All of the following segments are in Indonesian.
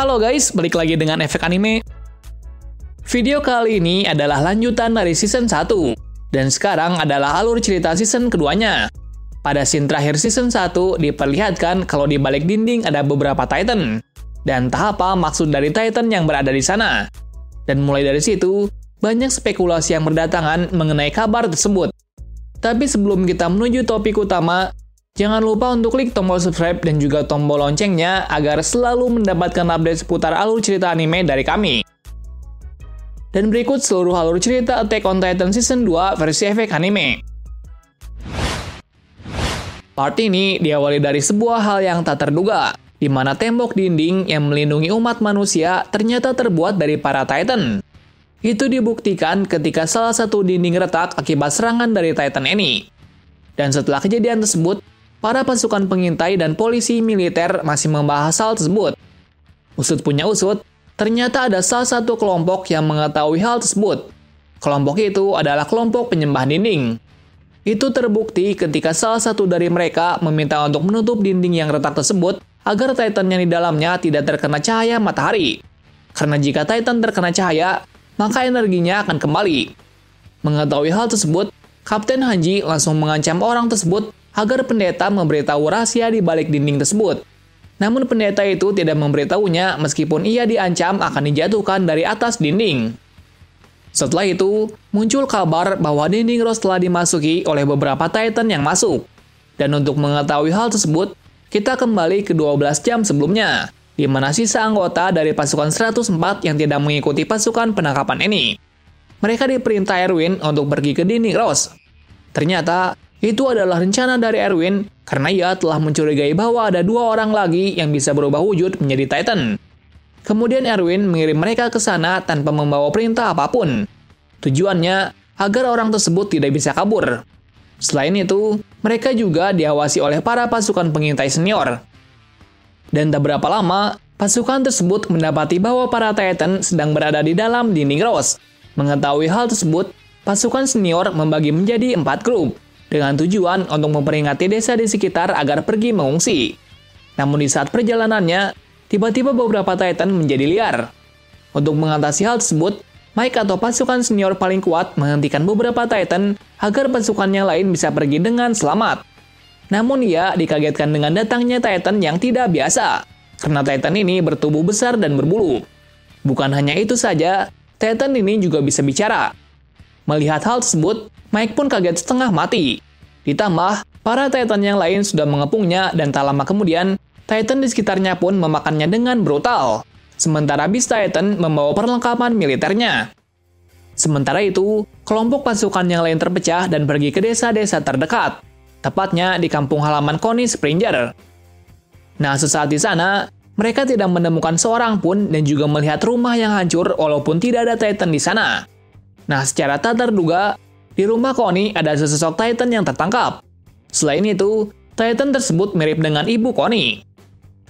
Halo guys, balik lagi dengan efek anime. Video kali ini adalah lanjutan dari season 1, dan sekarang adalah alur cerita season keduanya. Pada scene terakhir season 1, diperlihatkan kalau di balik dinding ada beberapa Titan. Dan tak apa maksud dari Titan yang berada di sana. Dan mulai dari situ, banyak spekulasi yang berdatangan mengenai kabar tersebut. Tapi sebelum kita menuju topik utama, Jangan lupa untuk klik tombol subscribe dan juga tombol loncengnya agar selalu mendapatkan update seputar alur cerita anime dari kami. Dan berikut seluruh alur cerita Attack on Titan Season 2 versi efek anime. Part ini diawali dari sebuah hal yang tak terduga, di mana tembok dinding yang melindungi umat manusia ternyata terbuat dari para Titan. Itu dibuktikan ketika salah satu dinding retak akibat serangan dari Titan ini. Dan setelah kejadian tersebut, para pasukan pengintai dan polisi militer masih membahas hal tersebut. Usut punya usut, ternyata ada salah satu kelompok yang mengetahui hal tersebut. Kelompok itu adalah kelompok penyembah dinding. Itu terbukti ketika salah satu dari mereka meminta untuk menutup dinding yang retak tersebut agar Titan yang di dalamnya tidak terkena cahaya matahari. Karena jika Titan terkena cahaya, maka energinya akan kembali. Mengetahui hal tersebut, Kapten Hanji langsung mengancam orang tersebut agar pendeta memberitahu rahasia di balik dinding tersebut. Namun pendeta itu tidak memberitahunya meskipun ia diancam akan dijatuhkan dari atas dinding. Setelah itu, muncul kabar bahwa dinding Rose telah dimasuki oleh beberapa Titan yang masuk. Dan untuk mengetahui hal tersebut, kita kembali ke 12 jam sebelumnya, di mana sisa anggota dari pasukan 104 yang tidak mengikuti pasukan penangkapan ini. Mereka diperintah Erwin untuk pergi ke dinding Rose. Ternyata, itu adalah rencana dari Erwin karena ia telah mencurigai bahwa ada dua orang lagi yang bisa berubah wujud menjadi Titan. Kemudian Erwin mengirim mereka ke sana tanpa membawa perintah apa pun. Tujuannya agar orang tersebut tidak bisa kabur. Selain itu, mereka juga diawasi oleh para pasukan pengintai senior. Dan tak berapa lama, pasukan tersebut mendapati bahwa para Titan sedang berada di dalam dinding Rose. Mengetahui hal tersebut, pasukan senior membagi menjadi empat grup dengan tujuan untuk memperingati desa di sekitar agar pergi mengungsi. Namun di saat perjalanannya, tiba-tiba beberapa Titan menjadi liar. Untuk mengatasi hal tersebut, Mike atau pasukan senior paling kuat menghentikan beberapa Titan agar pasukan yang lain bisa pergi dengan selamat. Namun ia dikagetkan dengan datangnya Titan yang tidak biasa, karena Titan ini bertubuh besar dan berbulu. Bukan hanya itu saja, Titan ini juga bisa bicara. Melihat hal tersebut, Mike pun kaget setengah mati. Ditambah, para Titan yang lain sudah mengepungnya dan tak lama kemudian, Titan di sekitarnya pun memakannya dengan brutal. Sementara Beast Titan membawa perlengkapan militernya. Sementara itu, kelompok pasukan yang lain terpecah dan pergi ke desa-desa terdekat, tepatnya di kampung halaman Connie Springer. Nah, sesaat di sana, mereka tidak menemukan seorang pun dan juga melihat rumah yang hancur walaupun tidak ada Titan di sana. Nah, secara tak terduga, di rumah Connie ada sesosok Titan yang tertangkap. Selain itu, Titan tersebut mirip dengan ibu Connie.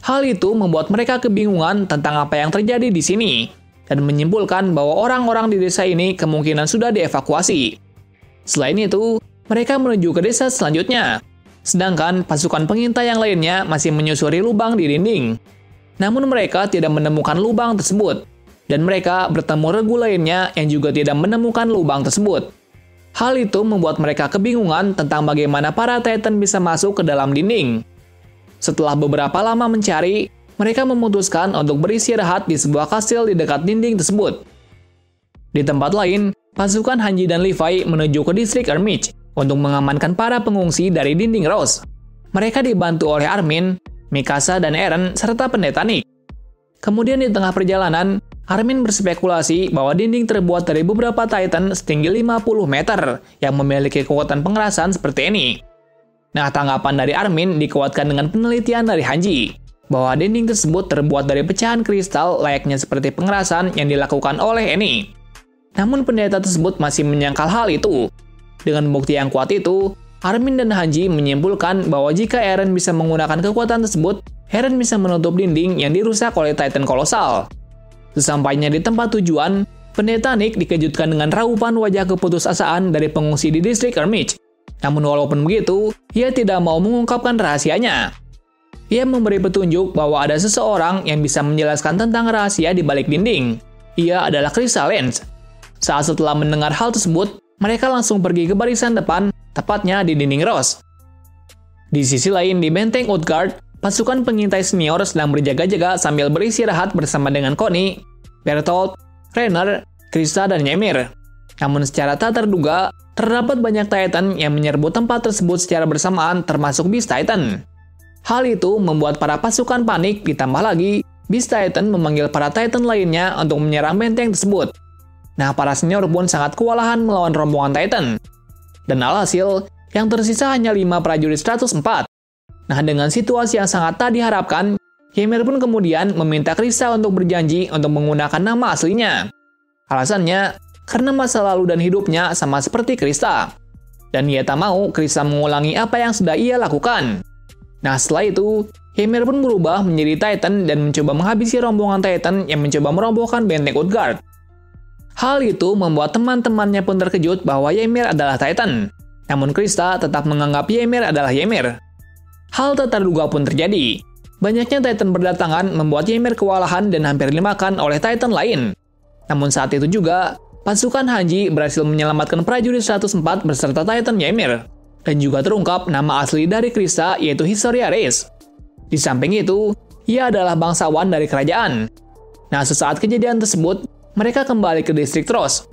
Hal itu membuat mereka kebingungan tentang apa yang terjadi di sini, dan menyimpulkan bahwa orang-orang di desa ini kemungkinan sudah dievakuasi. Selain itu, mereka menuju ke desa selanjutnya, sedangkan pasukan pengintai yang lainnya masih menyusuri lubang di dinding. Namun mereka tidak menemukan lubang tersebut, dan mereka bertemu regu lainnya yang juga tidak menemukan lubang tersebut. Hal itu membuat mereka kebingungan tentang bagaimana para Titan bisa masuk ke dalam dinding. Setelah beberapa lama mencari, mereka memutuskan untuk beristirahat di sebuah kastil di dekat dinding tersebut. Di tempat lain, pasukan Hanji dan Levi menuju ke distrik Ermich untuk mengamankan para pengungsi dari dinding Rose. Mereka dibantu oleh Armin, Mikasa, dan Eren, serta pendeta Nick. Kemudian di tengah perjalanan, Armin berspekulasi bahwa dinding terbuat dari beberapa Titan setinggi 50 meter yang memiliki kekuatan pengerasan seperti ini. Nah, tanggapan dari Armin dikuatkan dengan penelitian dari Hanji, bahwa dinding tersebut terbuat dari pecahan kristal layaknya seperti pengerasan yang dilakukan oleh Eni. Namun pendeta tersebut masih menyangkal hal itu. Dengan bukti yang kuat itu, Armin dan Hanji menyimpulkan bahwa jika Eren bisa menggunakan kekuatan tersebut, Eren bisa menutup dinding yang dirusak oleh Titan kolosal. Sesampainya di tempat tujuan, pendeta Nick dikejutkan dengan raupan wajah keputusasaan dari pengungsi di distrik Ermich. Namun walaupun begitu, ia tidak mau mengungkapkan rahasianya. ia memberi petunjuk bahwa ada seseorang yang bisa menjelaskan tentang rahasia di balik dinding. Ia adalah Crystal Lens. Saat setelah mendengar hal tersebut, mereka langsung pergi ke barisan depan, tepatnya di dinding Rose. Di sisi lain, di benteng Utgard, pasukan pengintai senior sedang berjaga-jaga sambil beristirahat bersama dengan Connie, Bertolt, Renner, Krista, dan Ymir. Namun secara tak terduga, terdapat banyak Titan yang menyerbu tempat tersebut secara bersamaan termasuk Beast Titan. Hal itu membuat para pasukan panik, ditambah lagi, Beast Titan memanggil para Titan lainnya untuk menyerang benteng tersebut. Nah, para senior pun sangat kewalahan melawan rombongan Titan. Dan alhasil, yang tersisa hanya 5 prajurit 104. Nah, dengan situasi yang sangat tak diharapkan, Ymir pun kemudian meminta Krista untuk berjanji untuk menggunakan nama aslinya. Alasannya, karena masa lalu dan hidupnya sama seperti Krista. Dan ia tak mau Krista mengulangi apa yang sudah ia lakukan. Nah setelah itu, Ymir pun berubah menjadi Titan dan mencoba menghabisi rombongan Titan yang mencoba merobohkan benteng Utgard. Hal itu membuat teman-temannya pun terkejut bahwa Ymir adalah Titan. Namun Krista tetap menganggap Ymir adalah Ymir. Hal tak terduga pun terjadi. Banyaknya Titan berdatangan membuat Ymir kewalahan dan hampir dimakan oleh Titan lain. Namun saat itu juga, pasukan Hanji berhasil menyelamatkan prajurit 104 beserta Titan Ymir dan juga terungkap nama asli dari Krista yaitu Historia Reis. Di samping itu, ia adalah bangsawan dari kerajaan. Nah, sesaat kejadian tersebut, mereka kembali ke distrik Tros.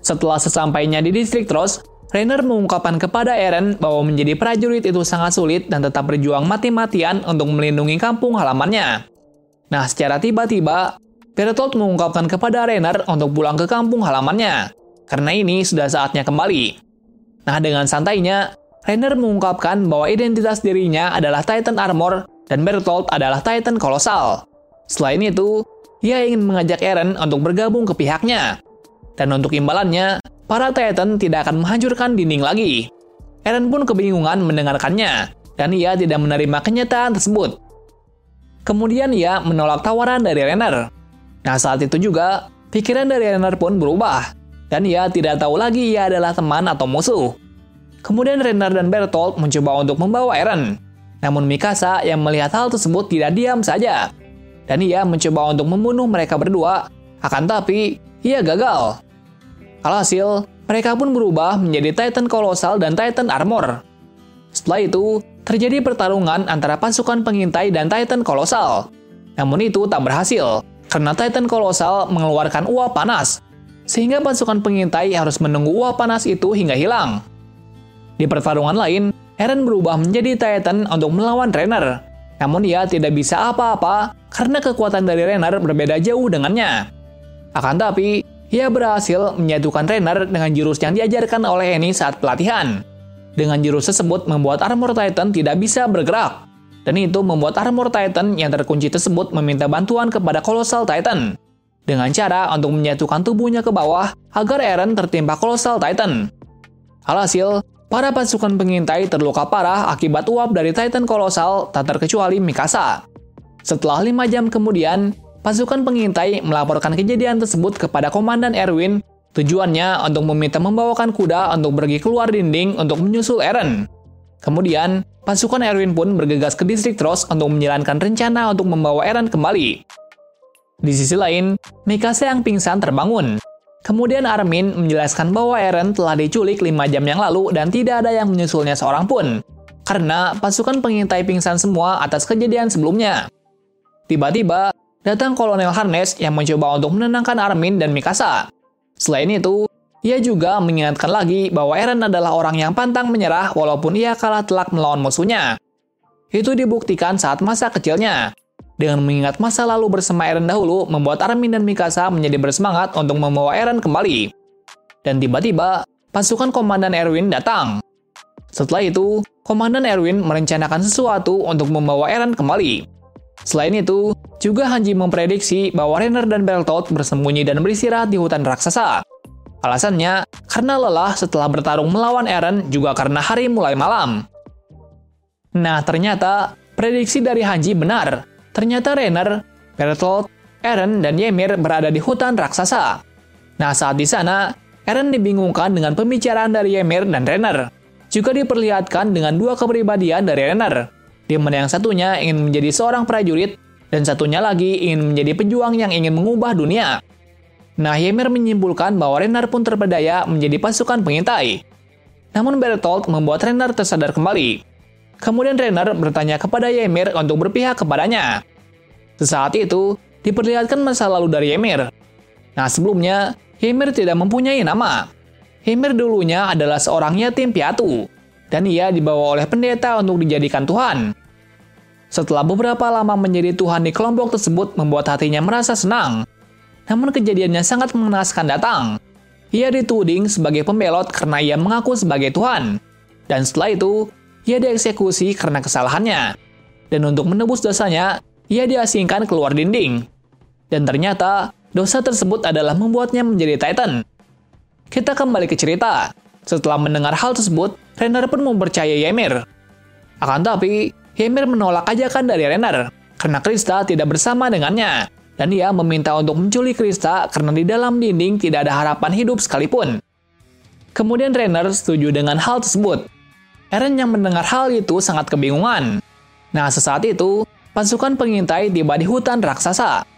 Setelah sesampainya di distrik Tros, Rainer mengungkapkan kepada Eren bahwa menjadi prajurit itu sangat sulit dan tetap berjuang mati-matian untuk melindungi kampung halamannya. Nah, secara tiba-tiba, Bertolt mengungkapkan kepada Rainer untuk pulang ke kampung halamannya, karena ini sudah saatnya kembali. Nah, dengan santainya, Rainer mengungkapkan bahwa identitas dirinya adalah Titan Armor dan Bertolt adalah Titan Kolosal. Selain itu, ia ingin mengajak Eren untuk bergabung ke pihaknya. Dan untuk imbalannya, para Titan tidak akan menghancurkan dinding lagi. Eren pun kebingungan mendengarkannya, dan ia tidak menerima kenyataan tersebut. Kemudian ia menolak tawaran dari Renner. Nah saat itu juga, pikiran dari Renner pun berubah dan ia tidak tahu lagi ia adalah teman atau musuh. Kemudian Renner dan Bertolt mencoba untuk membawa Eren. Namun Mikasa yang melihat hal tersebut tidak diam saja. Dan ia mencoba untuk membunuh mereka berdua, akan tapi ia gagal. Alhasil, mereka pun berubah menjadi Titan Kolosal dan Titan Armor. Setelah itu, terjadi pertarungan antara pasukan pengintai dan Titan Kolosal. Namun itu tak berhasil, karena Titan Kolosal mengeluarkan uap panas sehingga pasukan pengintai harus menunggu uap panas itu hingga hilang. Di pertarungan lain, Eren berubah menjadi Titan untuk melawan Renner. Namun ia tidak bisa apa-apa karena kekuatan dari Renner berbeda jauh dengannya. Akan tapi, ia berhasil menyatukan Renner dengan jurus yang diajarkan oleh Eni saat pelatihan. Dengan jurus tersebut membuat Armor Titan tidak bisa bergerak. Dan itu membuat Armor Titan yang terkunci tersebut meminta bantuan kepada Colossal Titan dengan cara untuk menyatukan tubuhnya ke bawah agar Eren tertimpa Colossal Titan. Alhasil, para pasukan pengintai terluka parah akibat uap dari Titan Colossal tak terkecuali Mikasa. Setelah lima jam kemudian, pasukan pengintai melaporkan kejadian tersebut kepada Komandan Erwin Tujuannya untuk meminta membawakan kuda untuk pergi keluar dinding untuk menyusul Eren. Kemudian, pasukan Erwin pun bergegas ke distrik Tros untuk menjalankan rencana untuk membawa Eren kembali. Di sisi lain, Mikasa yang pingsan terbangun. Kemudian Armin menjelaskan bahwa Eren telah diculik 5 jam yang lalu dan tidak ada yang menyusulnya seorang pun. Karena pasukan pengintai pingsan semua atas kejadian sebelumnya. Tiba-tiba, datang Kolonel Harness yang mencoba untuk menenangkan Armin dan Mikasa. Selain itu, ia juga mengingatkan lagi bahwa Eren adalah orang yang pantang menyerah walaupun ia kalah telak melawan musuhnya. Itu dibuktikan saat masa kecilnya. Dengan mengingat masa lalu bersama Eren dahulu, membuat Armin dan Mikasa menjadi bersemangat untuk membawa Eren kembali. Dan tiba-tiba, pasukan Komandan Erwin datang. Setelah itu, Komandan Erwin merencanakan sesuatu untuk membawa Eren kembali. Selain itu, juga Hanji memprediksi bahwa Renner dan Bertolt bersembunyi dan beristirahat di hutan raksasa. Alasannya, karena lelah setelah bertarung melawan Eren juga karena hari mulai malam. Nah, ternyata prediksi dari Hanji benar. Ternyata Renner, Bertolt, Eren, dan Ymir berada di hutan raksasa. Nah, saat di sana, Eren dibingungkan dengan pembicaraan dari Ymir dan Renner. Juga diperlihatkan dengan dua kepribadian dari Renner. Di mana yang satunya ingin menjadi seorang prajurit dan satunya lagi ingin menjadi pejuang yang ingin mengubah dunia. Nah, Ymir menyimpulkan bahwa Renard pun terpedaya menjadi pasukan pengintai. Namun Bertolt membuat Renard tersadar kembali. Kemudian Renard bertanya kepada Ymir untuk berpihak kepadanya. Sesaat itu, diperlihatkan masa lalu dari Ymir. Nah, sebelumnya, Ymir tidak mempunyai nama. Ymir dulunya adalah seorang yatim piatu, dan ia dibawa oleh pendeta untuk dijadikan Tuhan. Setelah beberapa lama menjadi Tuhan di kelompok tersebut membuat hatinya merasa senang. Namun kejadiannya sangat mengenaskan datang. Ia dituding sebagai pembelot karena ia mengaku sebagai Tuhan. Dan setelah itu, ia dieksekusi karena kesalahannya. Dan untuk menebus dosanya, ia diasingkan keluar dinding. Dan ternyata, dosa tersebut adalah membuatnya menjadi Titan. Kita kembali ke cerita. Setelah mendengar hal tersebut, Renner pun mempercayai Ymir. Akan tapi, Ymir menolak ajakan dari Renner karena Krista tidak bersama dengannya, dan ia meminta untuk menculik Krista karena di dalam dinding tidak ada harapan hidup sekalipun. Kemudian Renner setuju dengan hal tersebut. Eren yang mendengar hal itu sangat kebingungan. Nah, sesaat itu, pasukan pengintai tiba di hutan raksasa.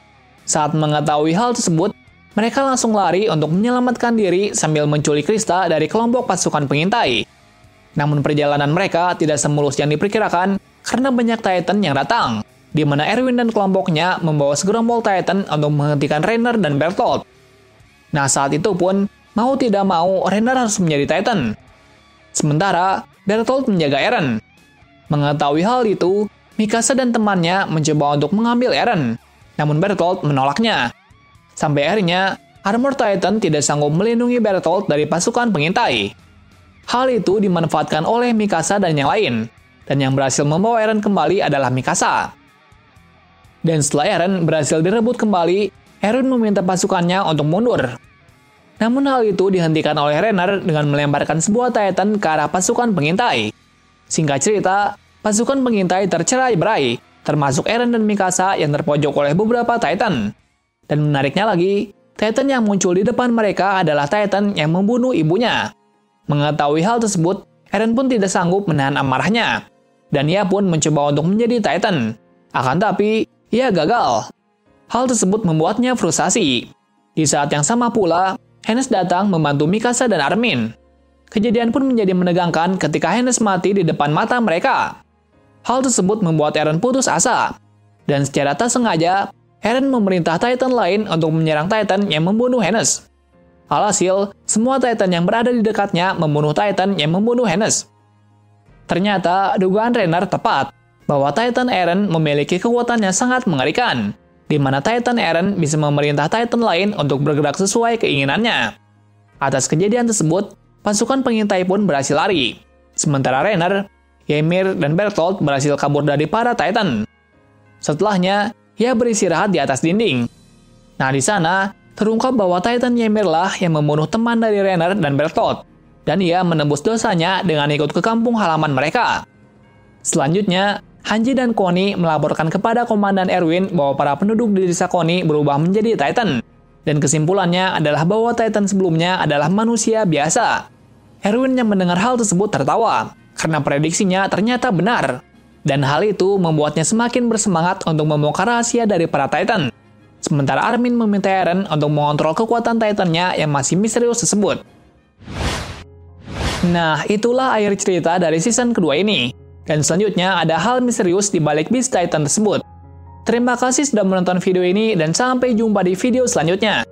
Saat mengetahui hal tersebut, mereka langsung lari untuk menyelamatkan diri sambil menculik Krista dari kelompok pasukan pengintai. Namun perjalanan mereka tidak semulus yang diperkirakan karena banyak Titan yang datang, di mana Erwin dan kelompoknya membawa segerombol Titan untuk menghentikan Rainer dan Bertolt. Nah, saat itu pun, mau tidak mau, Rainer harus menjadi Titan. Sementara, Bertolt menjaga Eren. Mengetahui hal itu, Mikasa dan temannya mencoba untuk mengambil Eren, namun Bertolt menolaknya. Sampai akhirnya, Armor Titan tidak sanggup melindungi Bertolt dari pasukan pengintai. Hal itu dimanfaatkan oleh Mikasa dan yang lain, dan yang berhasil membawa Eren kembali adalah Mikasa. Dan setelah Eren berhasil direbut kembali, Eren meminta pasukannya untuk mundur. Namun hal itu dihentikan oleh Renner dengan melemparkan sebuah Titan ke arah pasukan pengintai. Singkat cerita, pasukan pengintai tercerai-berai, termasuk Eren dan Mikasa yang terpojok oleh beberapa Titan. Dan menariknya lagi, Titan yang muncul di depan mereka adalah Titan yang membunuh ibunya. Mengetahui hal tersebut, Eren pun tidak sanggup menahan amarahnya dan ia pun mencoba untuk menjadi Titan. Akan tapi, ia gagal. Hal tersebut membuatnya frustasi. Di saat yang sama pula, Hennes datang membantu Mikasa dan Armin. Kejadian pun menjadi menegangkan ketika Hennes mati di depan mata mereka. Hal tersebut membuat Eren putus asa. Dan secara tak sengaja, Eren memerintah Titan lain untuk menyerang Titan yang membunuh Hennes. Alhasil, semua Titan yang berada di dekatnya membunuh Titan yang membunuh Hennes. Ternyata dugaan Renner tepat, bahwa Titan Eren memiliki kekuatan yang sangat mengerikan, di mana Titan Eren bisa memerintah Titan lain untuk bergerak sesuai keinginannya. Atas kejadian tersebut, pasukan pengintai pun berhasil lari. Sementara Renner, Ymir, dan Bertolt berhasil kabur dari para Titan. Setelahnya, ia beristirahat di atas dinding. Nah, di sana, terungkap bahwa Titan Ymir lah yang membunuh teman dari Renner dan Bertolt dan ia menembus dosanya dengan ikut ke kampung halaman mereka. Selanjutnya, Hanji dan Koni melaporkan kepada Komandan Erwin bahwa para penduduk di desa Koni berubah menjadi Titan. Dan kesimpulannya adalah bahwa Titan sebelumnya adalah manusia biasa. Erwin yang mendengar hal tersebut tertawa, karena prediksinya ternyata benar. Dan hal itu membuatnya semakin bersemangat untuk membongkar rahasia dari para Titan. Sementara Armin meminta Eren untuk mengontrol kekuatan Titannya yang masih misterius tersebut. Nah, itulah akhir cerita dari season kedua ini. Dan selanjutnya ada hal misterius di balik Beast Titan tersebut. Terima kasih sudah menonton video ini dan sampai jumpa di video selanjutnya.